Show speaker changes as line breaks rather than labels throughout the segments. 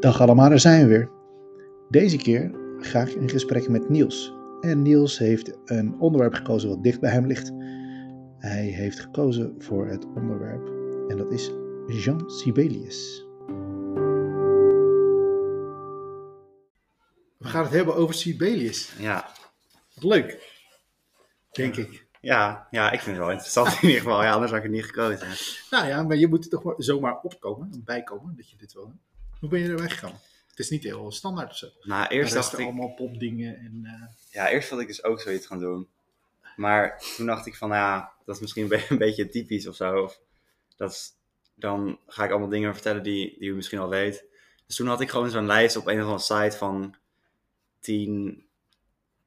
Dag allemaal, daar zijn we weer. Deze keer ga ik in gesprek met Niels. En Niels heeft een onderwerp gekozen wat dicht bij hem ligt. Hij heeft gekozen voor het onderwerp en dat is Jean Sibelius. We gaan het hebben over Sibelius.
Ja,
Wat leuk, denk ik.
ja, ja, ik vind het wel interessant in ieder geval. Ja, anders had ik het niet gekozen.
Nou ja, maar je moet er toch maar zomaar opkomen, bijkomen, dat je dit wil. Hoe ben je er weggegaan? Het is niet heel standaard of zo.
Nou,
Eerst
dacht
er
ik,
allemaal popdingen en... eh,
ja, eerst wilde ik dus ook zoiets gaan doen. Maar toen dacht ik van, nou ja, dat is misschien een be- een beetje typisch of zo. Of dat is, dan ga ik allemaal dingen vertellen die, die u misschien al weet. Dus toen had ik gewoon zo'n lijst op een of andere site van tien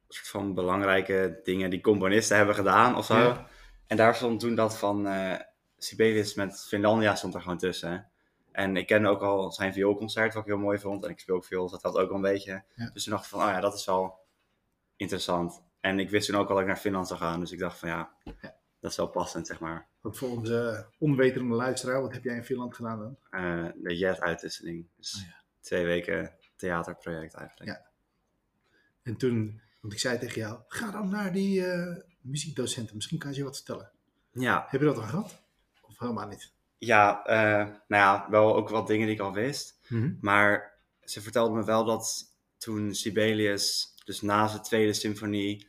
soort van belangrijke dingen die componisten hebben gedaan of zo.
Ja.
En daar stond toen dat van eh Sibelius met Finlandia stond er gewoon tussen. En ik kende ook al zijn vioolconcert, wat ik heel mooi vond. En ik speel ook veel, dus dat had ook wel een beetje.
Ja.
Dus toen dacht ik van, oh ja, dat is wel interessant. En ik wist toen ook al dat ik naar Finland zou gaan. Dus ik dacht van, ja,
Ja.
dat is wel passend, zeg maar.
Wat voor onze onwetende luisteraar, wat heb jij in Finland gedaan dan?
Eh, de Jet-uitwisseling. Dus
Oh ja.
twee weken theaterproject eigenlijk.
Ja. En toen, want ik zei tegen jou, ga dan naar die eh, muziekdocenten, misschien kan je je wat vertellen.
ja.
Heb je dat al gehad? Of helemaal niet?
Ja, eh, nou ja, wel ook wat dingen die ik al wist. Maar ze vertelde me wel dat toen Sibelius, dus na zijn tweede symfonie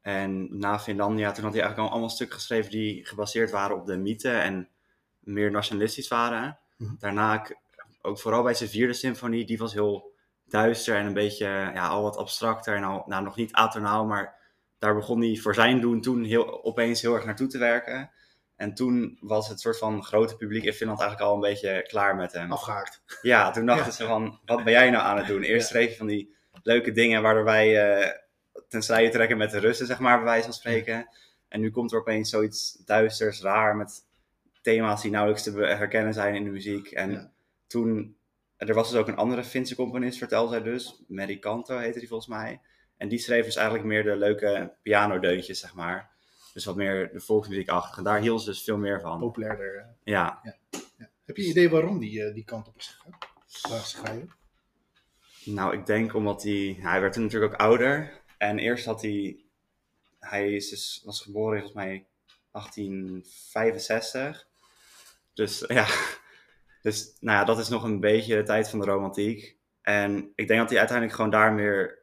en na Finlandia, toen had hij eigenlijk al allemaal stukken geschreven die gebaseerd waren op de mythe en meer nationalistisch waren.
Mhm.
Daarna, ook vooral bij zijn vierde symfonie, die was heel duister en een beetje, ja, al wat abstracter en al, nou, nog niet atonaal, maar daar begon hij voor zijn doen toen heel, opeens heel erg naartoe te werken. En toen was het soort van grote publiek in Finland eigenlijk al een beetje klaar met hem.
Afgehaakt.
Ja, toen dachten
Ja.
ze van, wat ben jij nou aan het doen? Eerst schreef je van die leuke dingen waardoor wij eh ten strijde trekken met de Russen, zeg maar, bij wijze van spreken. En nu komt er opeens zoiets duisters, raar, met thema's die nauwelijks te herkennen zijn in de muziek. En
Ja.
toen, er was dus ook een andere Finse componist, vertelde zij dus, Mary Kanto heette die volgens mij. En die schreef dus eigenlijk meer de leuke pianodeuntjes, zeg maar. Dus wat meer de volksmuziekachtige. En daar hield ze dus veel meer van.
Populairder. eh.
Ja,
Heb je een idee waarom die die kant op is gegaan?
Nou, ik denk omdat hij... Hij werd toen natuurlijk ook ouder. En eerst had hij... Hij is dus, was geboren in volgens mij 1865. Dus ja... Dus nou ja, dat is nog een beetje de tijd van de romantiek. En ik denk dat hij uiteindelijk gewoon daar meer...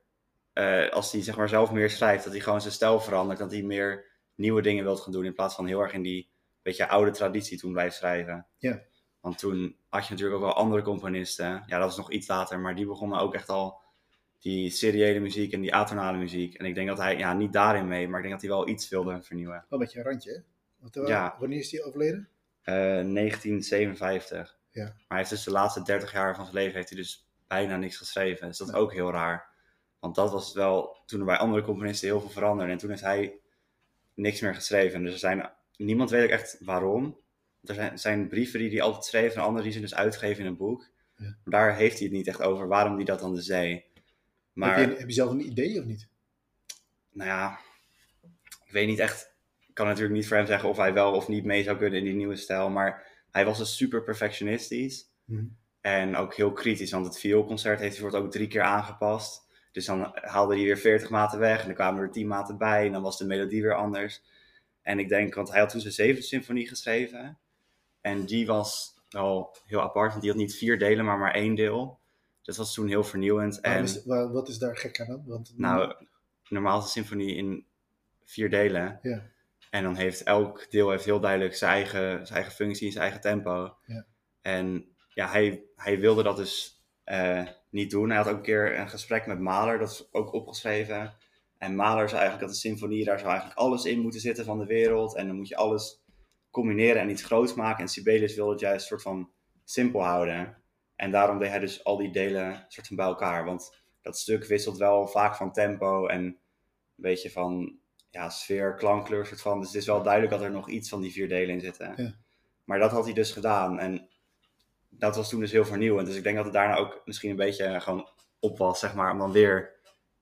eh, als hij zeg maar zelf meer schrijft, dat hij gewoon zijn stijl verandert. Dat hij meer nieuwe dingen wilt gaan doen. In plaats van heel erg in die beetje oude traditie toen blijft schrijven.
Ja.
Want toen had je natuurlijk ook wel andere componisten. Ja, dat was nog iets later, maar die begonnen ook echt al die seriële muziek en die atonale muziek. En ik denk dat hij, ja, niet daarin mee, maar ik denk dat hij wel iets wilde vernieuwen.
Wel een beetje een randje, hè? Want, eh,
Ja.
Wanneer is die overleden?
Eh 1957.
Ja.
Maar hij heeft dus de laatste 30 jaar van zijn leven heeft hij dus bijna niks geschreven. Dus dat is ook heel raar. Want dat was wel toen er bij andere componisten heel veel veranderde. En toen heeft hij niks meer geschreven. Dus er zijn, niemand weet ook echt waarom. Er zijn, zijn brieven die hij altijd schreef en andere die ze dus uitgeven in een boek.
Ja.
Maar daar heeft hij het niet echt over waarom hij dat dan dus deed. Maar
Heb, je, heb je zelf een idee of niet?
nou ja, ik weet niet echt. Ik kan natuurlijk niet voor hem zeggen of hij wel of niet mee zou kunnen in die nieuwe stijl. Maar hij was dus super perfectionistisch.
Mhm.
En ook heel kritisch, want het vioolconcert heeft hij wordt ook drie keer aangepast. Dus dan haalde hij weer 40 maten weg en dan kwamen er 10 maten bij en dan was de melodie weer anders. En ik denk, want hij had toen zijn zevende symfonie geschreven. En die was wel heel apart, want die had niet vier delen, maar maar één deel. Dat was toen heel vernieuwend. En
is, wa- wat is daar gek aan? Want,
nou, normaal is een symfonie in vier delen.
Ja.
En dan heeft elk deel heeft heel duidelijk zijn eigen, zijn eigen functie, zijn eigen tempo.
Ja.
En ja, hij, hij wilde dat dus eh, niet doen. Hij had ook een keer een gesprek met Mahler, dat is ook opgeschreven. En Mahler zei eigenlijk dat de symfonie, daar zou eigenlijk alles in moeten zitten van de wereld. En dan moet je alles combineren en iets groots maken. En Sibelius wilde het juist een soort van simpel houden. En daarom deed hij dus al die delen soort van bij elkaar. Want dat stuk wisselt wel vaak van tempo en een beetje van ja, sfeer, klankkleur soort van. Dus het is wel duidelijk dat er nog iets van die vier delen in zitten.
Ja.
Maar dat had hij dus gedaan. En dat was toen dus heel vernieuwend. Dus ik denk dat het daarna ook misschien een beetje gewoon op was, zeg maar, om dan weer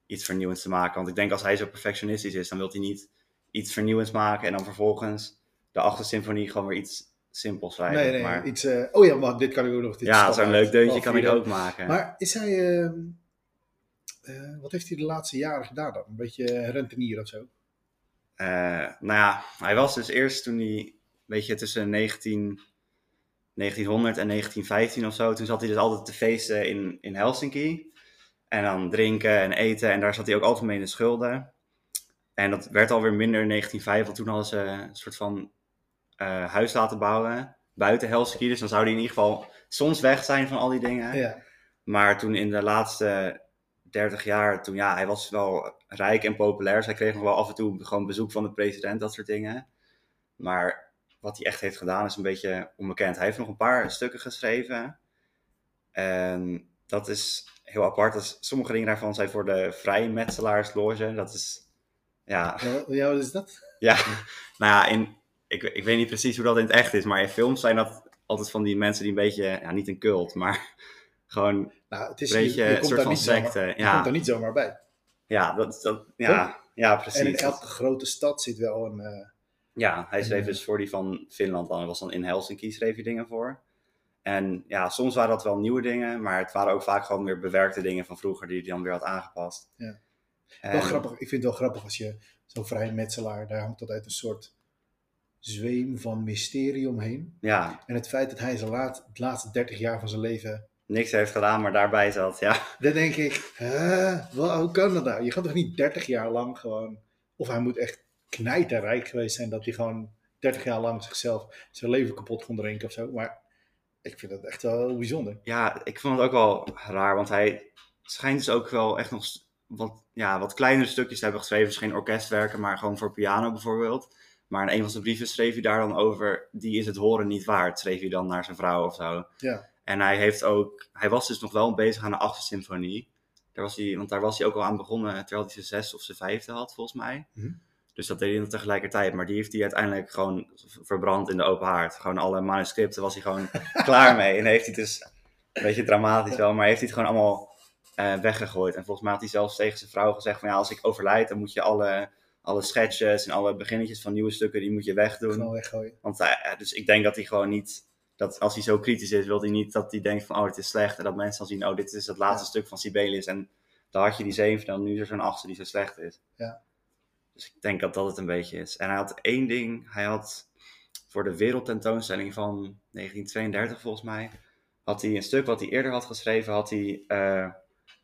iets vernieuwends te maken. Want ik denk als hij zo perfectionistisch is, dan wil hij niet iets vernieuwends maken en dan vervolgens de achtste symfonie gewoon weer iets simpel schrijven.
Nee, nee,
maar,
iets... eh, oh ja, maar dit kan ik ook nog. Dit
ja, zo'n leuk deuntje kan ik ook maken.
Maar is hij... ehm, eh, wat heeft hij de laatste jaren gedaan dan? Een beetje rentenier of zo?
Eh, nou ja, hij was dus eerst toen hij, weet je, tussen 19, 1900 en 1915 of zo, toen zat hij dus altijd te feesten in, in Helsinki. En dan drinken en eten en daar zat hij ook altijd mee in de schulden. En dat werd alweer minder in 1905, want toen hadden ze een soort van eh, huis laten bouwen buiten Helsinki. Dus dan zou hij in ieder geval soms weg zijn van al die dingen.
Ja.
Maar toen in de laatste 30 jaar, toen ja, hij was wel rijk en populair. Dus hij kreeg nog wel af en toe gewoon bezoek van de president, dat soort dingen. Maar wat hij echt heeft gedaan is een beetje onbekend. Hij heeft nog een paar stukken geschreven. En dat is heel apart. Sommige dingen daarvan zijn voor de vrijmetselaarsloge. Dat is, ja,
Ja, wat- ja, is dat?
ja, nou ja, in, ik, ik weet niet precies hoe dat in het echt is. Maar in films zijn dat altijd van die mensen die een beetje, ja, niet een cult, maar gewoon
Nou, het is,
een beetje
je, je
een soort van
zomaar,
secte.
je komt
Ja,
daar niet zomaar bij.
ja, dat, dat, ja, ja, precies.
En in elke grote stad zit wel een... eh,
Ja, hij schreef
En,
dus voor die van Finland dan. Hij was dan in Helsinki, schreef hij dingen voor. En ja, soms waren dat wel nieuwe dingen, maar het waren ook vaak gewoon weer bewerkte dingen van vroeger die hij dan weer had aangepast.
Ja.
En-
Wel grappig. Ik vind het wel grappig als je zo'n vrijmetselaar, daar hangt altijd een soort zweem van mysterie omheen.
Ja,
En het feit dat hij zijn laat, de laatste 30 jaar van zijn leven,
niks heeft gedaan, maar daarbij zat, ja.
dan denk ik, hè, wel, hoe kan dat nou? Je gaat toch niet 30 jaar lang gewoon, of hij moet echt knijterrijk geweest zijn dat hij gewoon 30 jaar lang zichzelf zijn leven kapot kon drinken of zo. Maar ik vind dat echt wel heel bijzonder.
Ja, ik vond het ook wel raar, want hij schijnt dus ook wel echt nog wat, ja, wat kleinere stukjes te hebben geschreven. Dus geen orkestwerken, maar gewoon voor piano bijvoorbeeld. Maar in een van zijn brieven schreef hij daar dan over, die is het horen niet waard, schreef hij dan naar zijn vrouw of zo.
Ja.
En hij heeft ook, hij was dus nog wel bezig aan de achtste symfonie. Daar was hij, want daar was hij ook al aan begonnen terwijl hij zijn zesde of zijn vijfde had, volgens mij.
Mhm.
Dus dat deed hij dan tegelijkertijd. Maar die heeft hij uiteindelijk gewoon verbrand in de open haard. Gewoon alle manuscripten was hij gewoon klaar mee. En heeft hij dus, een beetje dramatisch wel, maar heeft hij het gewoon allemaal eh, weggegooid. En volgens mij had hij zelfs tegen zijn vrouw gezegd van ja, als ik overlijd, dan moet je alle, alle sketches en alle beginnetjes van nieuwe stukken, die moet je wegdoen.
Gewoon weggooien.
Want eh, dus ik denk dat hij gewoon niet, dat als hij zo kritisch is, wil hij niet dat hij denkt van oh, het is slecht. En dat mensen dan zien, oh, dit is het laatste
Ja.
stuk van Sibelius. En dan had je die zevende, en nu is er zo'n achtste die zo slecht is.
Ja.
Dus ik denk dat dat het een beetje is. En hij had één ding, hij had voor de wereldtentoonstelling van 1932 volgens mij, had hij een stuk wat hij eerder had geschreven, had hij eh,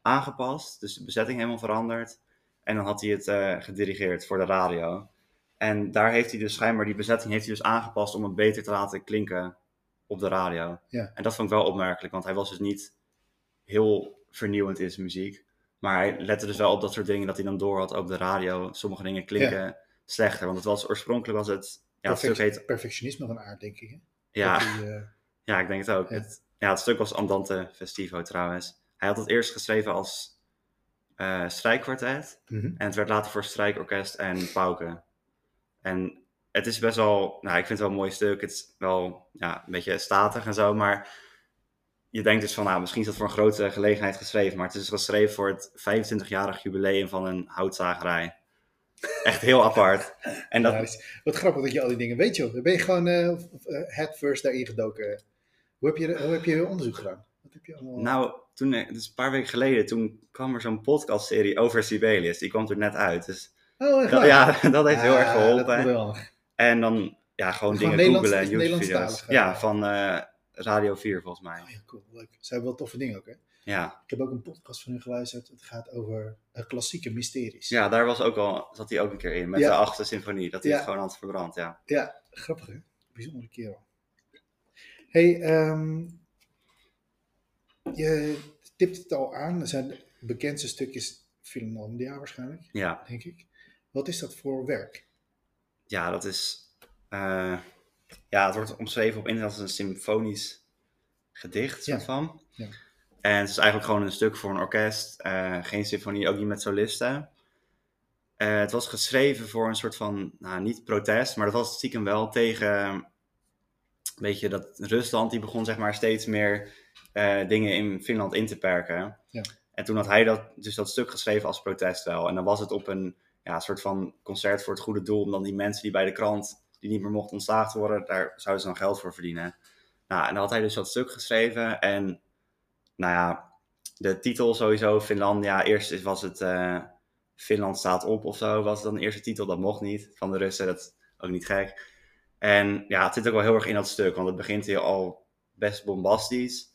aangepast. Dus de bezetting helemaal veranderd. En dan had hij het eh, gedirigeerd voor de radio. En daar heeft hij dus schijnbaar, die bezetting heeft hij dus aangepast om het beter te laten klinken op de radio.
Ja.
En dat vond ik wel opmerkelijk, want hij was dus niet heel vernieuwend in zijn muziek. Maar hij lette dus wel op dat soort dingen dat hij dan door had op de radio. Sommige dingen klinken slechter, want het was oorspronkelijk was het, ja, het stuk heet,
Perfectionisme van aard, denk ik. Hè?
ja,
die, eh,
ja, ik denk het ook.
Ja.
Het, ja, het stuk was Andante Festivo trouwens. Hij had het eerst geschreven als eh strijkkwartet.
mhm.
En het werd later voor strijkorkest en pauken. En het is best wel, nou, ik vind het wel een mooi stuk. Het is wel ja, een beetje statig en zo, maar je denkt dus van, nou, misschien is dat voor een grote gelegenheid geschreven. Maar het is geschreven voor het 25-jarig jubileum van een houtzagerij. Echt heel apart. En dat,
Ja, dat is- wat grappig dat je al die dingen weet, joh. Dan ben je gewoon eh eh, head first daarin gedoken. Hoe heb, je, hoe heb je onderzoek gedaan? Wat heb je allemaal...
Nou, toen, eh, dus een paar weken geleden, toen kwam er zo'n podcastserie over Sibelius. Die kwam er net uit. Dus
oh, echt
dat, ja, dat heeft heel erg geholpen. En dan ja, gewoon
Gewoon
dingen googlen en YouTube-video's. Ja, van Radio 4 volgens mij.
Oh, ja, cool, leuk. Ze hebben wel toffe dingen ook, hè?
Ja.
Ik heb ook een podcast van hun geluisterd. Het gaat over eh, klassieke mysteries.
ja, daar was ook al, zat hij ook een keer in. Met
Ja.
de achtste symfonie. Dat hij
Ja.
het gewoon had verbrand, ja.
Ja, grappig, hè? Bijzondere kerel. hey, ehm, je tipt het al aan. Er zijn de bekendste stukjes Finlandia waarschijnlijk,
Ja,
denk ik. Wat is dat voor werk?
ja dat is... eh, ja, het wordt omschreven op internet als een symfonisch gedicht, soort
Ja.
van.
Ja.
En het is eigenlijk gewoon een stuk voor een orkest. eh, geen symfonie, ook niet met solisten. Eh, het was geschreven voor een soort van, nou niet protest, maar dat was stiekem wel tegen, weet je, dat Rusland die begon zeg maar steeds meer eh, dingen in Finland in te perken.
Ja.
En toen had hij dat, dus dat stuk geschreven als protest wel. En dan was het op een ja, soort van concert voor het goede doel, om dan die mensen die bij de krant die niet meer mocht ontslagen worden, daar zouden ze dan geld voor verdienen. Nou, en dan had hij dus dat stuk geschreven. En nou ja, de titel sowieso, Finlandia. Eerst was het uh, Finland staat op of zo, was dan de eerste titel. Dat mocht niet van de Russen, dat is ook niet gek. En ja, het zit ook wel heel erg in dat stuk, want het begint hier al best bombastisch.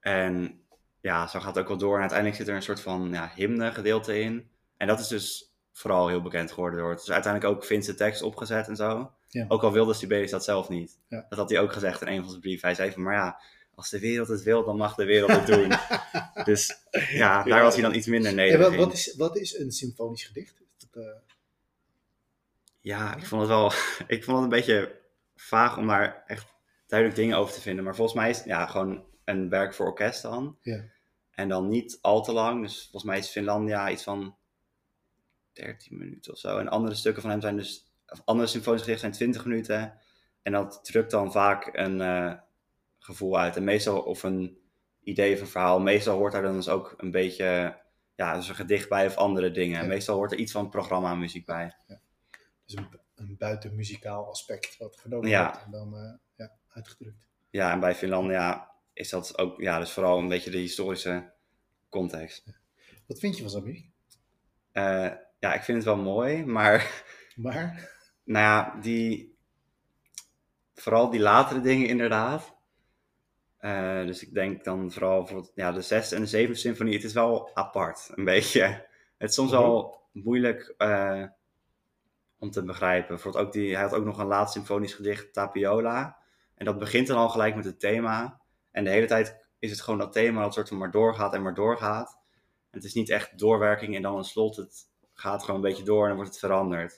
En ja, zo gaat het ook wel door. En uiteindelijk zit er een soort van ja, hymne gedeelte in. En dat is dus vooral heel bekend geworden door. Het is uiteindelijk ook Finse tekst opgezet en zo. Ja. Ook al wilde Sibelius dat zelf niet. Ja. Dat had hij ook gezegd in een van zijn brieven. Hij zei van, maar ja, als de wereld het wil, dan mag de wereld het doen. dus ja, daar was hij dan iets minder nederig
wat, wat, is, wat is een symfonisch gedicht? Dat, uh...
Ja, ik vond het wel... ik vond het een beetje vaag om daar echt duidelijk dingen over te vinden. Maar volgens mij is het ja, gewoon een werk voor orkest dan. Ja. En dan niet al te lang. Dus volgens mij is Finlandia iets van 13 minuten of zo. En andere stukken van hem zijn dus, of andere symfonische gedichten zijn 20 minuten. En dat drukt dan vaak een uh, gevoel uit. En meestal, of een idee of een verhaal. Meestal hoort daar dan dus ook een beetje, ja, dus een gedicht bij of andere dingen. Meestal hoort er iets van programma muziek bij. Ja.
Dus een, een buitenmuzikaal aspect wat genomen ja. wordt en dan uh, ja, uitgedrukt.
Ja, en bij Finlandia is dat ook, ja, dus vooral een beetje de historische context.
Wat vind je van zijn muziek?
Uh, ja, ik vind het wel mooi, maar...
Maar?
Nou ja, die... Vooral die latere dingen inderdaad. Uh, dus ik denk dan vooral voor ja, de zesde en de zevende symfonie. Het is wel apart, een beetje. Het is soms wel moeilijk uh, om te begrijpen. Bijvoorbeeld ook die, hij had ook nog een laatst symfonisch gedicht, Tapiola. En dat begint dan al gelijk met het thema. En de hele tijd is het gewoon dat thema dat soort van maar doorgaat en maar doorgaat. En het is niet echt doorwerking en dan een slot. Het gaat gewoon een beetje door en dan wordt het veranderd.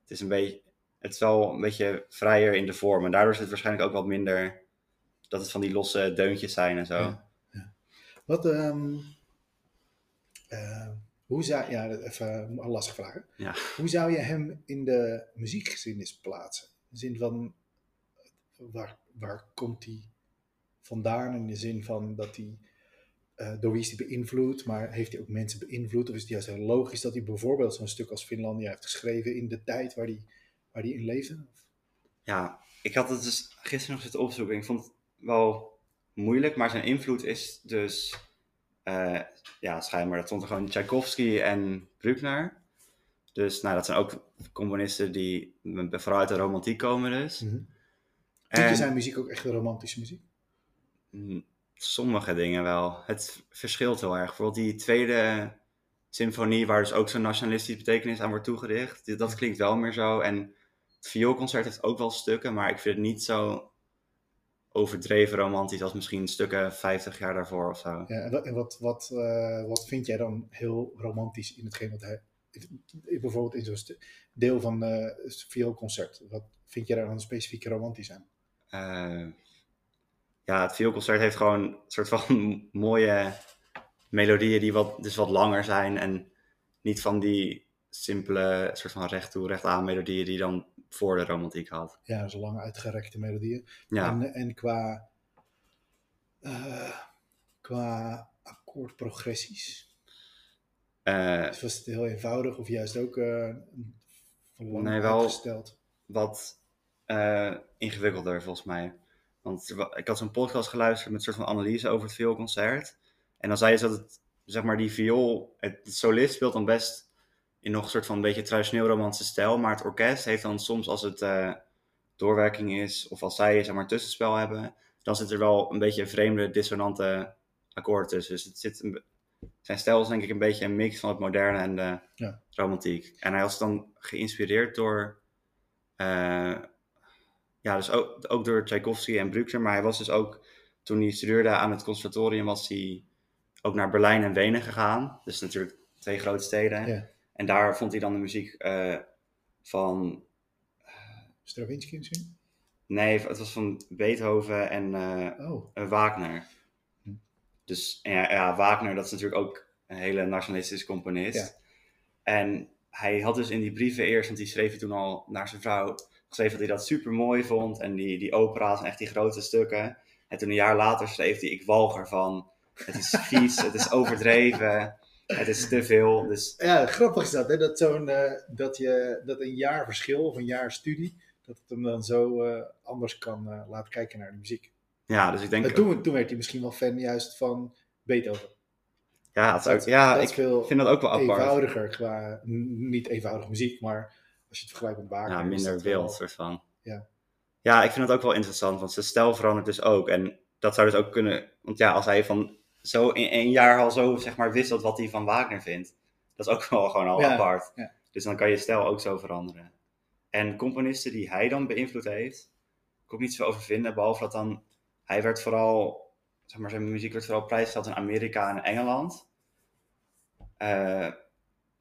Het is een beetje, het is wel een beetje vrijer in de vorm. En daardoor is het waarschijnlijk ook wat minder dat het van die losse deuntjes zijn en zo. Ja, ja.
Wat, um, hoe zou, ja, even een lastige vraag. Ja. Hoe zou je hem in de muziekgeschiedenis plaatsen? In de zin van, waar, waar komt hij vandaan? In de zin van dat hij uh, door wie is hij beïnvloed, maar heeft hij ook mensen beïnvloed? Of is het juist heel logisch dat hij bijvoorbeeld zo'n stuk als Finlandia heeft geschreven in de tijd waar hij, waar hij in leefde?
Ja, ik had het dus gisteren nog zitten opzoeken. Ik vond het wel moeilijk, maar zijn invloed is dus, uh, ja, schijnbaar, dat stond er gewoon Tchaikovsky en Bruckner. Dus nou, dat zijn ook componisten die vooral uit de romantiek komen dus. Mm
-hmm. Vind je zijn muziek ook echt romantische muziek?
Mm, sommige dingen wel. Het verschilt heel erg. Bijvoorbeeld die tweede symfonie, waar dus ook zo'n nationalistische betekenis aan wordt toegedicht. Dat klinkt wel meer zo. En het vioolconcert heeft ook wel stukken, maar ik vind het niet zo overdreven romantisch als misschien stukken 50 jaar daarvoor of zo.
Ja, en wat, wat, uh, wat vind jij dan heel romantisch in hetgeen wat hij... Bijvoorbeeld in zo'n deel van uh, het vioolconcert. Wat vind jij daar dan specifiek romantisch aan?
Uh, ja, het vioolconcert heeft gewoon een soort van mooie melodieën die wat, dus wat langer zijn en niet van die simpele soort van recht toe, recht aan melodieën die dan voor de romantiek had.
Ja, zo lang uitgerekte melodieën. Ja. En, en qua, uh, qua akkoordprogressies? Uh, dus was het heel eenvoudig of juist ook uh, lang nee, wel uitgesteld?
wat ingewikkelder volgens mij. Want ik had zo'n podcast geluisterd met een soort van analyse over het vioolconcert. En dan zei je dat het, zeg maar, die viool, het, solist speelt dan best in nog een soort van een beetje traditioneel romantische stijl. Maar het orkest heeft dan soms, als het uh, doorwerking is, of als zij zeg maar een tussenspel hebben, dan zit er wel een beetje een vreemde, dissonante akkoorden tussen. Dus het zit een, zijn stijl is denk ik een beetje een mix van het moderne en de ja. romantiek. En hij was dan geïnspireerd door uh, ja, dus ook, ook door Tchaikovsky en Bruckner. Maar hij was dus ook, toen hij studeerde aan het conservatorium, was hij ook naar Berlijn en Wenen gegaan. Dus natuurlijk twee grote steden. Ja. En daar vond hij dan de muziek uh, van...
Stravinsky misschien?
Nee, het was van Beethoven en uh, oh. Wagner. Hm. Dus ja, ja, Wagner, dat is natuurlijk ook een hele nationalistische componist. Ja. En hij had dus in die brieven eerst, want die schreef hij toen al naar zijn vrouw, geschreven dat hij dat super mooi vond. En die, die opera's en echt die grote stukken. En toen een jaar later schreef hij, ik walg ervan. Het is vies, het is overdreven, het is te veel. Dus...
Ja, grappig is dat, hè? Dat, zo'n, uh, dat, je, dat een jaar verschil of een jaar studie, dat het hem dan zo eh, anders kan eh, laten kijken naar de muziek.
Ja, dus ik denk...
En toen, toen werd hij misschien wel fan juist van Beethoven.
ja, het is ook,
dat-
ja
dat
ik vind dat ook wel apart.
Eenvoudiger qua, niet eenvoudig muziek, maar als je het vergelijkt met Wagner.
Ja, minder wild, soort van.
Ja.
Ja, ik vind het ook wel interessant, want zijn stijl verandert dus ook. En dat zou dus ook kunnen, want ja, als hij van zo in één jaar al zo, zeg maar, wisselt wat hij van Wagner vindt, dat is ook wel gewoon al
Ja,
apart.
ja.
Dus dan kan je stijl ook zo veranderen. En componisten die hij dan beïnvloed heeft, ik ook niet zoveel over vinden, behalve dat dan, hij werd vooral, zeg maar, zijn muziek werd vooral prijsgesteld in Amerika en Engeland. Eh,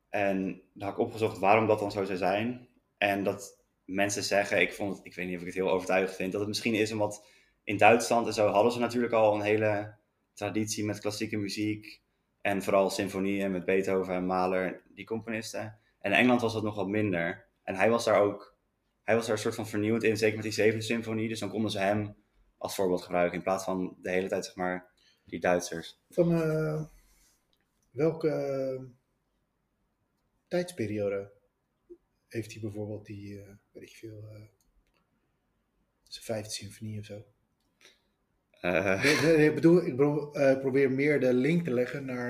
en dan had ik opgezocht waarom dat dan zo zou zijn. En dat mensen zeggen, ik, vond het, ik weet niet of ik het heel overtuigend vind, dat het misschien is omdat in Duitsland en zo hadden ze natuurlijk al een hele traditie met klassieke muziek. En vooral symfonieën met Beethoven en Mahler, die componisten. En in Engeland was dat nog wat minder. En hij was daar ook, hij was daar een soort van vernieuwend in, zeker met die zevende symfonie. Dus dan konden ze hem als voorbeeld gebruiken in plaats van de hele tijd, zeg maar, die Duitsers.
Van eh, welke eh, tijdsperiode heeft hij bijvoorbeeld die, eh, weet ik veel, eh, zijn vijfde symfonie of zo?
Eh,
Nee, nee, nee, ik bedoel, ik probeer meer de link te leggen naar.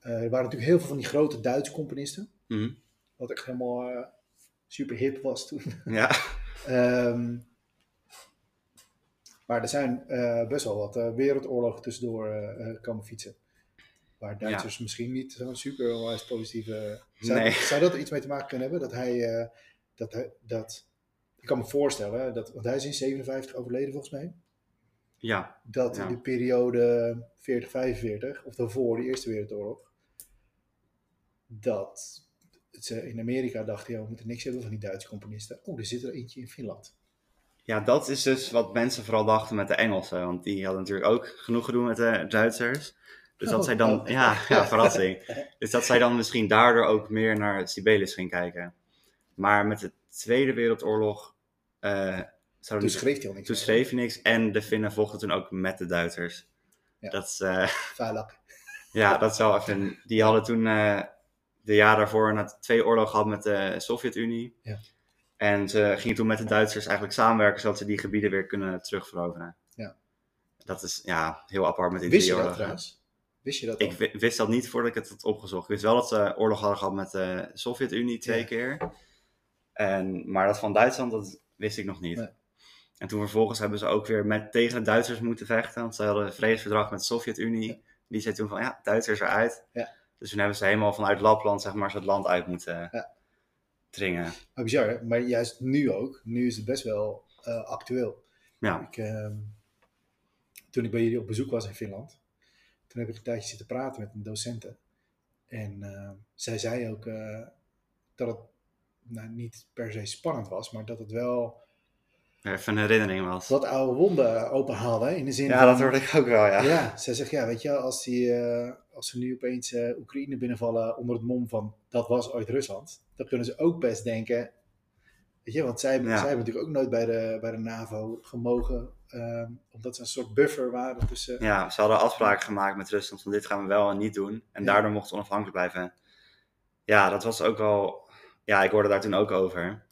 er waren natuurlijk heel veel van die grote Duitse componisten.
mhm.
Wat echt helemaal super hip was toen.
Ja,
Ehm, maar er zijn best wel wat wereldoorlogen tussendoor komen fietsen. Waar Duitsers misschien niet zo'n super onwijs positieve. Zou,
Nee.
zou dat er iets mee te maken kunnen hebben? Dat hij. eh, dat, hij dat, ik kan me voorstellen, dat, want hij is in 57 overleden volgens mij.
ja,
dat
Ja.
in de periode 40-45, of daarvoor de Eerste Wereldoorlog, dat ze in Amerika dachten, ja, we moeten niks hebben van die Duitse componisten. Oh, er zit er eentje in Finland.
Ja, dat is dus wat mensen vooral dachten met de Engelsen. Want die hadden natuurlijk ook genoeg gedoe met de Duitsers. Dus dat zij dan,
oh.
ja, ja, verrassing. Dus dat zij dan misschien daardoor ook meer naar Sibelius ging kijken. Maar met de Tweede Wereldoorlog zouden
Toen schreef hij al niks.
toen schreef hij niks. En de Finnen vochten toen ook met de Duitsers.
Ja.
Dat is, eh, ja, dat is wel even. Die hadden toen eh, de jaar daarvoor twee oorlog gehad met de Sovjet-Unie.
Ja.
En ze gingen toen met de Duitsers eigenlijk samenwerken zodat ze die gebieden weer kunnen terugveroveren.
Ja.
Dat is ja, heel apart met die
Wist je dat
oorlogen.
trouwens? Wist je dat
Ik wist dat niet voordat ik het had opgezocht. Ik wist wel dat ze oorlog hadden gehad met de Sovjet-Unie twee
Ja.
keer. En, maar dat van Duitsland, dat wist ik nog niet.
Nee.
En toen vervolgens hebben ze ook weer met, tegen de Duitsers moeten vechten. Want ze hadden een vredesverdrag met de Sovjet-Unie. Die zei toen van, ja, Duitsers eruit.
Ja.
Dus toen hebben ze helemaal vanuit Lapland, zeg maar, het land uit moeten
Ja.
dringen.
Maar bizar, hè? maar juist nu ook. Nu is het best wel eh, actueel.
Ja,
Ik, ehm, toen ik bij jullie op bezoek was in Finland, toen heb ik een tijdje zitten praten met een docenten. En eh, zij zei ook eh, dat het nou, niet per se spannend was, maar dat het wel
even een herinnering was.
wat oude wonden openhaalde. In de zin
Ja,
van,
dat hoorde ik ook wel, ja.
Ja, zij zegt ja, weet je, als, die, eh, als ze nu opeens Oekraïne binnenvallen onder het mom van dat was ooit Rusland, dan kunnen ze ook best denken. Weet je, want zij,
Ja.
zij hebben natuurlijk ook nooit bij de, bij de NAVO gemogen, ehm, omdat ze een soort buffer waren tussen.
Ja, ze hadden afspraken gemaakt met Rusland van dit gaan we wel en niet doen. En
Ja.
daardoor mochten ze onafhankelijk blijven. Ja, dat was ook wel... Ja, ik hoorde daar toen ook over.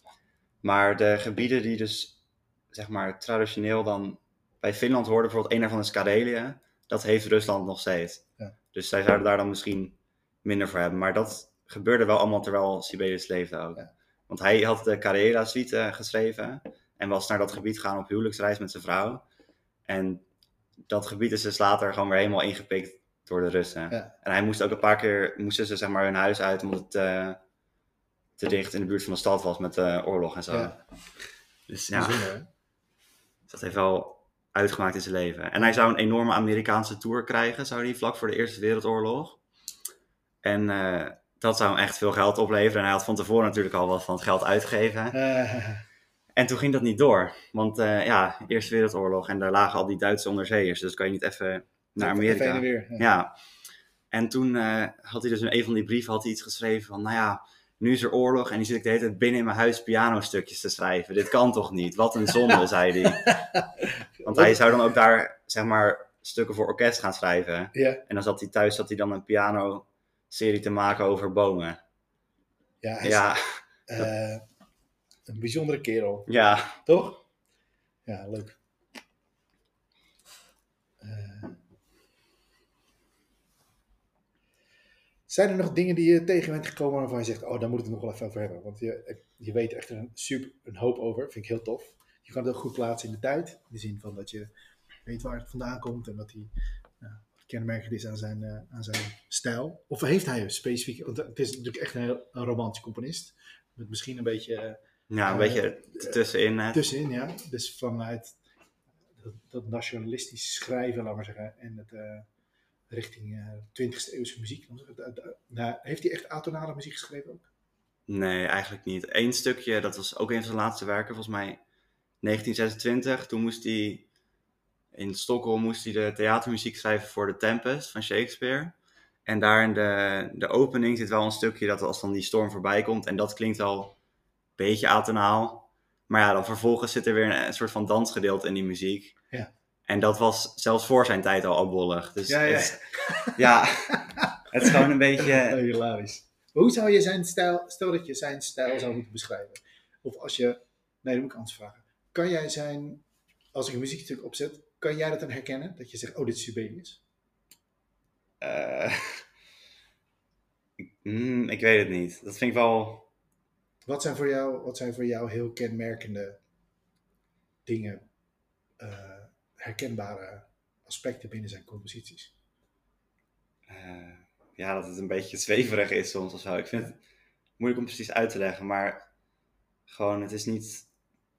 Maar de gebieden die dus, zeg maar, traditioneel dan bij Finland hoorden, bijvoorbeeld een daarvan is Karelië. Dat heeft Rusland nog steeds.
Ja.
Dus zij zouden daar dan misschien minder voor hebben. Maar dat gebeurde wel allemaal terwijl Sibelius leefde ook.
Ja.
Want hij had de Karela-suite geschreven. En was naar dat gebied gaan op huwelijksreis met zijn vrouw. En dat gebied is dus later gewoon weer helemaal ingepikt door de Russen.
Ja.
En hij moest ook een paar keer, moesten ze zeg maar hun huis uit, omdat het eh, te dicht in de buurt van de stad was met de oorlog en zo.
Ja.
Dus ja,
hè?
dat heeft wel uitgemaakt in zijn leven. En hij zou een enorme Amerikaanse tour krijgen, zou hij vlak voor de Eerste Wereldoorlog. En eh, dat zou hem echt veel geld opleveren. En hij had van tevoren natuurlijk al wat van het geld uitgegeven.
Eh,
En toen ging dat niet door. Want eh, ja, Eerste Wereldoorlog en daar lagen al die Duitse onderzeeërs. Dus kan je niet even naar Amerika.
en weer. Ja.
Ja. En toen eh, had hij dus in een van die brieven had hij iets geschreven van, nou ja, nu is er oorlog en nu zit ik de hele tijd binnen in mijn huis pianostukjes te schrijven. Dit kan toch niet? Wat een zonde, zei hij. Want hij zou dan ook daar, zeg maar, stukken voor orkest gaan schrijven.
Ja,
En dan zat hij thuis, zat hij dan een piano-serie te maken over bomen.
ja, hij
Ja,
eh, een bijzondere kerel,
Ja,
toch? Ja, leuk. Eh, zijn er nog dingen die je tegen bent gekomen waarvan je zegt, oh, daar moet ik het nog wel even over hebben? Want je, je weet echt een, super, een hoop over, vind ik heel tof. Je kan het ook goed plaatsen in de tijd, in de zin van dat je weet waar het vandaan komt en nou, wat kenmerkend is aan zijn, eh, aan zijn stijl. Of heeft hij een specifiek, want het is natuurlijk echt een heel een romantisch componist, met misschien een beetje... eh,
ja een
Eh,
beetje tussenin. hè.
tussenin, ja. Dus vanuit dat, dat nationalistisch schrijven, laat maar zeggen, en het eh, richting eh 20e eeuwse muziek. Eh, eh, nou, heeft hij echt atonale muziek geschreven ook?
Nee, eigenlijk niet. Eén stukje, dat was ook een van zijn laatste werken, volgens mij 1926. Toen moest hij in Stockholm moest hij de theatermuziek schrijven voor The Tempest van Shakespeare. En daar in de, de opening zit wel een stukje dat als dan die storm voorbij komt. En dat klinkt al een beetje atonaal. Maar ja, dan vervolgens zit er weer een, een soort van dansgedeelte in die muziek.
Ja.
En dat was zelfs voor zijn tijd al afbollig. Dus
Ja, ja.
Het, ja, het is gewoon een beetje...
Hilarisch. Maar hoe zou je zijn stijl, stel dat je zijn stijl zou moeten beschrijven. Of als je, nee, dat moet ik anders vragen. Kan jij zijn, als ik een muziekstuk opzet, kan jij dat dan herkennen? Dat je zegt, oh, dit is Sibelius.
eh, ik- hmm, ik weet het niet. Dat vind ik wel...
Wat zijn voor jou, wat zijn voor jou heel kenmerkende dingen, eh, herkenbare aspecten binnen zijn composities?
eh, ja, dat het een beetje zweverig is soms of zo. Ik vind het moeilijk om precies uit te leggen, maar gewoon, het is niet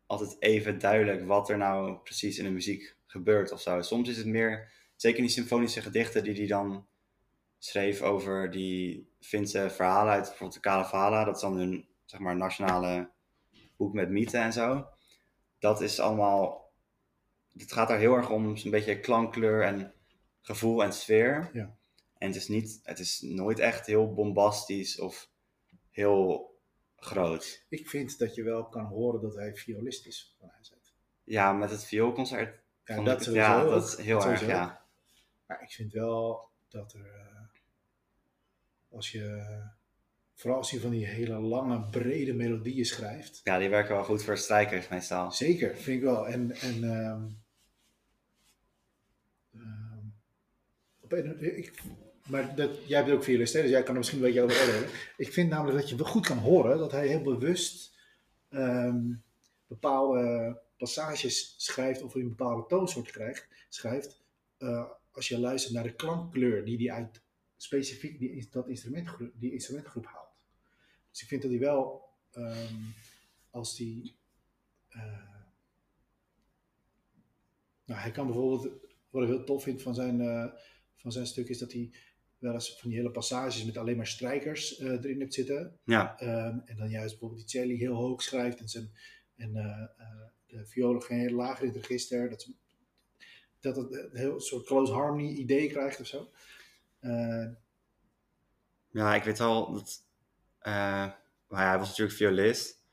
altijd even duidelijk wat er nou precies in de muziek gebeurt of zo. Soms is het meer, zeker in die symfonische gedichten die hij dan schreef over die Finse verhalen uit bijvoorbeeld de Kalevala, dat is dan hun, zeg maar, nationale boek met mythen en zo. Dat is allemaal, het gaat daar heel erg om zo'n beetje klankkleur en gevoel en sfeer.
Ja.
En het is, niet, het is nooit echt heel bombastisch of heel groot.
Ik vind dat je wel kan horen dat hij violist is van uit.
Ja, met het vioolconcert.
Ja, dat
ik ja, dat is heel erg, ja.
Maar ik vind wel dat er, eh, als je, vooral als je van die hele lange, brede melodieën schrijft,
Ja, die werken wel goed voor strijkers meestal.
Zeker, vind ik wel. En, en ehm, ehm, op een- ik, maar dat, jij bent ook violist, dus jij kan er misschien een beetje over oordelen. Ik vind namelijk dat je wel goed kan horen dat hij heel bewust ehm, bepaalde passages schrijft of een bepaalde toonsoort krijgt, schrijft. eh, als je luistert naar de klankkleur die hij uit specifiek die, dat instrumentgroep, die instrumentgroep haalt. Dus ik vind dat hij wel, ehm, als die eh, nou, hij kan bijvoorbeeld, wat ik heel tof vind van zijn, eh, van zijn stuk, is dat hij wel eens van die hele passages met alleen maar strijkers erin hebt zitten.
Ja,
Ehm, en dan juist bijvoorbeeld die celli heel hoog schrijft en, zijn, en de violen geen heel laag in het register. Dat, dat het een heel soort close harmony idee krijgt of zo. Eh,
ja ik weet wel dat... eh, maar ja, hij was natuurlijk violist.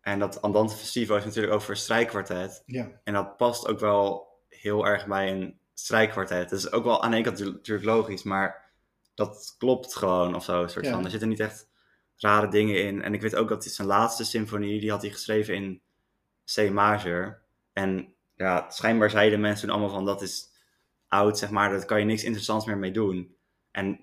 En dat Andante Festivo is natuurlijk een strijkkwartet.
ja,
En dat past ook wel heel erg bij een strijkkwartet. Dat is ook wel aan de ene kant natuurlijk logisch, maar dat klopt gewoon of zo. Soort
Ja.
van. Er zitten niet echt rare dingen in. En ik weet ook dat hij zijn laatste symfonie, die had hij geschreven in C major. En ja, schijnbaar zeiden mensen toen allemaal van dat is oud, zeg maar, daar kan je niks interessants meer mee doen. En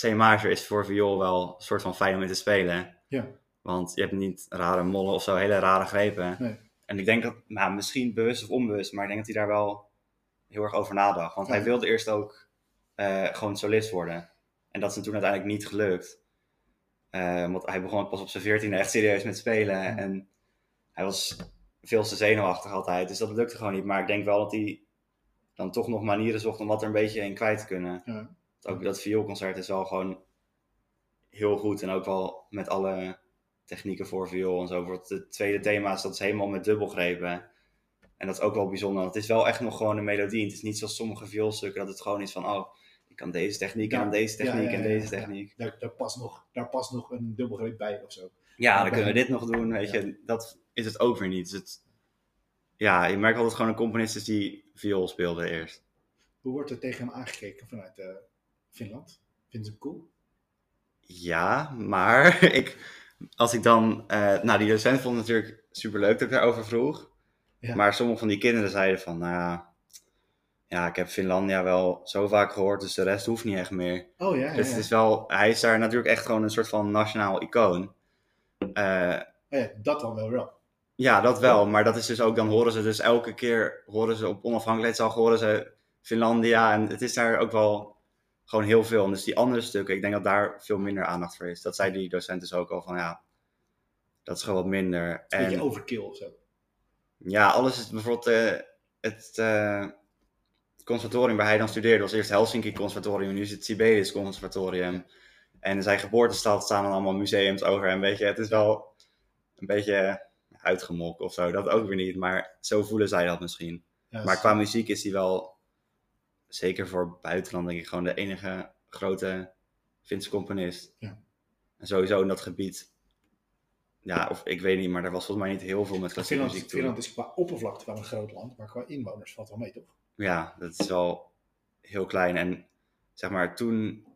C major is voor viool wel een soort van fijn om in te spelen.
ja,
Want je hebt niet rare mollen of zo, hele rare grepen.
nee.
En ik denk dat, nou, misschien bewust of onbewust, maar ik denk dat hij daar wel heel erg over nadacht. Want hij wilde eerst ook eh, gewoon solist worden. En dat is hem toen uiteindelijk niet gelukt. Eh, want hij begon pas op zijn veertiende echt serieus met spelen.
Ja.
En hij was veel te zenuwachtig altijd. Dus dat lukte gewoon niet. Maar ik denk wel dat hij dan toch nog manieren zocht om wat er een beetje in kwijt te kunnen.
Ja.
Ook dat vioolconcert is wel gewoon heel goed. En ook wel met alle technieken voor viool en zo. Bijvoorbeeld het tweede thema is dat is helemaal met dubbelgrepen. En dat is ook wel bijzonder. Want het is wel echt nog gewoon een melodie. Het is niet zoals sommige vioolstukken dat het gewoon is van... Oh, ik kan deze techniek en
Ja.
dan deze techniek
ja,
en deze techniek.
Daar, daar, past nog, daar past nog een dubbelgreep bij of zo.
Ja, dan
bij-
kunnen we dit nog doen, weet je. Dat is het ook weer niet. Dus het, ja, je merkt altijd gewoon een componist is die viool speelde eerst.
Hoe wordt er tegen hem aangekeken vanuit eh, Finland? Vinden ze hem cool?
Ja, maar ik, als ik dan... eh nou, die docent vond het natuurlijk superleuk dat ik daarover vroeg.
Ja.
Maar sommige van die kinderen zeiden van, nou ja, ik heb Finlandia wel zo vaak gehoord, dus de rest hoeft niet echt meer.
Oh ja, ja,
Dus
ja.
het is wel, hij is daar natuurlijk echt gewoon een soort van nationaal icoon. Eh,
Oh ja, dat dan wel wel.
Ja, dat wel. Maar dat is dus ook, dan horen ze dus elke keer, horen ze op onafhankelijkheidsdag, horen ze Finlandia. En het is daar ook wel gewoon heel veel. En dus die andere stukken, ik denk dat daar veel minder aandacht voor is. Dat zei die docent dus ook al van, ja, dat is gewoon wat minder.
Een beetje
En
overkill of zo.
ja, alles is bijvoorbeeld eh, het eh, conservatorium waar hij dan studeerde, was eerst Helsinki Conservatorium, nu is het Sibelius Conservatorium. En in zijn geboortestad staan dan allemaal museums over hem, weet je. Het is wel een beetje uitgemokt of zo, dat ook weer niet, maar zo voelen zij dat misschien. Maar qua muziek is hij wel, zeker voor buitenland denk ik, gewoon de enige grote Finse componist.
Ja.
En sowieso in dat gebied, ja, of ik weet niet, maar er was volgens mij niet heel veel met klassieke
Finland,
muziek.
Finland is qua oppervlakte wel een groot land, maar qua inwoners valt wel mee, toch?
Ja, dat is wel heel klein. En zeg maar, toen,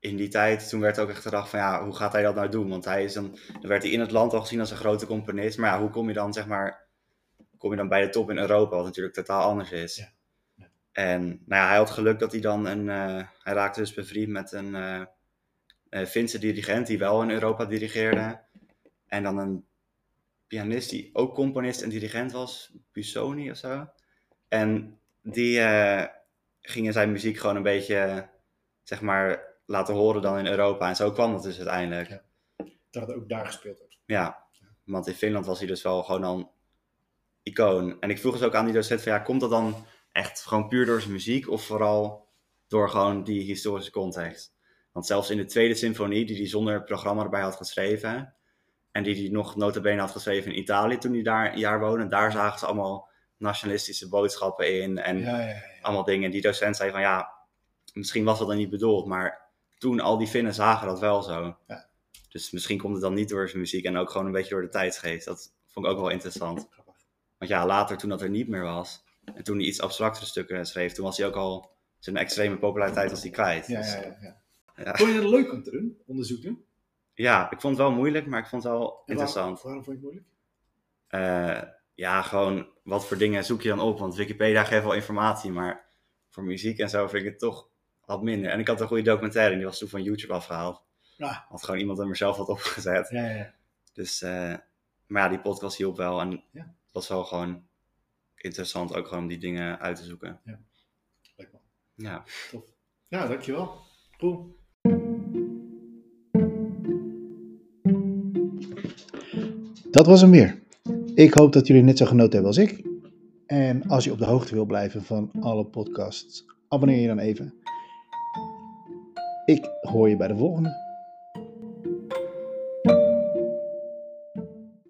in die tijd, toen werd ook echt gedacht van ja, hoe gaat hij dat nou doen? Want hij is dan, dan werd hij in het land al gezien als een grote componist. Maar ja, hoe kom je dan, zeg maar, kom je dan bij de top in Europa, wat natuurlijk totaal anders is.
Ja. Ja.
En nou ja, hij had geluk dat hij dan een, eh, hij raakte dus bevriend met een eh eh, Finse dirigent die wel in Europa dirigeerde. En dan een pianist die ook componist en dirigent was, Busoni of zo. En die gingen zijn muziek gewoon een beetje, zeg maar, laten horen dan in Europa. En zo kwam dat dus uiteindelijk.
Ja. Dat het ook daar gespeeld wordt.
Ja, want in Finland was hij dus wel gewoon dan icoon. En ik vroeg dus ook aan die docent van ja, komt dat dan echt gewoon puur door zijn muziek of vooral door gewoon die historische context? Want zelfs in de tweede symfonie, die hij zonder programma erbij had geschreven, en die hij nog notabene had geschreven in Italië toen hij daar een jaar woonde, daar zagen ze allemaal nationalistische boodschappen in en
Ja, ja, ja.
allemaal dingen. Die docent zei van ja, misschien was dat dan niet bedoeld, maar toen al die Finnen zagen dat wel zo.
Ja.
Dus misschien komt het dan niet door zijn muziek en ook gewoon een beetje door de tijdsgeest. Dat vond ik ook wel interessant. Want ja, later toen dat er niet meer was, en toen hij iets abstractere stukken schreef, toen was hij ook al zijn extreme populariteit was hij kwijt.
Ja,
Dus,
ja, ja, ja.
Ja.
Vond je het leuk om te doen? Onderzoek doen?
ja, ik vond het wel moeilijk, maar ik vond het wel interessant.
waarom vond je het moeilijk?
Eh, ja, gewoon wat voor dingen zoek je dan op? Want Wikipedia geeft wel informatie, maar voor muziek en zo vind ik het toch wat minder. En ik had een goede documentaire en die was toen van YouTube afgehaald.
Ja.
Had gewoon iemand hem er zelf wat opgezet.
Ja, ja, ja.
Dus, eh, maar ja, die podcast hielp wel en
Ja.
het was wel gewoon interessant ook gewoon om die dingen uit te zoeken.
Leuk man.
Ja,
Tof. Ja, dankjewel. Goed. Dat was hem weer. Ik hoop dat jullie net zo genoten hebben als ik. En als je op de hoogte wil blijven van alle podcasts, abonneer je dan even. Ik hoor je bij de volgende.